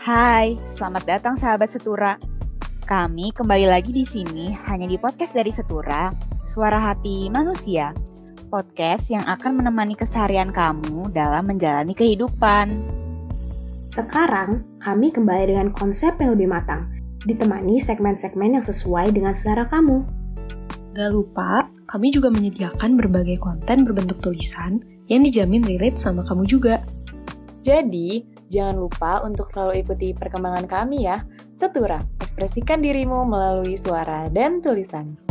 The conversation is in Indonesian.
Hai, selamat datang sahabat Setura. Kami kembali lagi di sini hanya di podcast dari Setura, Suara Hati Manusia. Podcast yang akan menemani keseharian kamu dalam menjalani kehidupan. Sekarang, kami kembali dengan konsep yang lebih matang, ditemani segmen-segmen yang sesuai dengan selera kamu. Gak lupa, kami juga menyediakan berbagai konten berbentuk tulisan yang dijamin relate sama kamu juga. Jadi, jangan lupa untuk selalu ikuti perkembangan kami ya. Setura, ekspresikan dirimu melalui suara dan tulisan.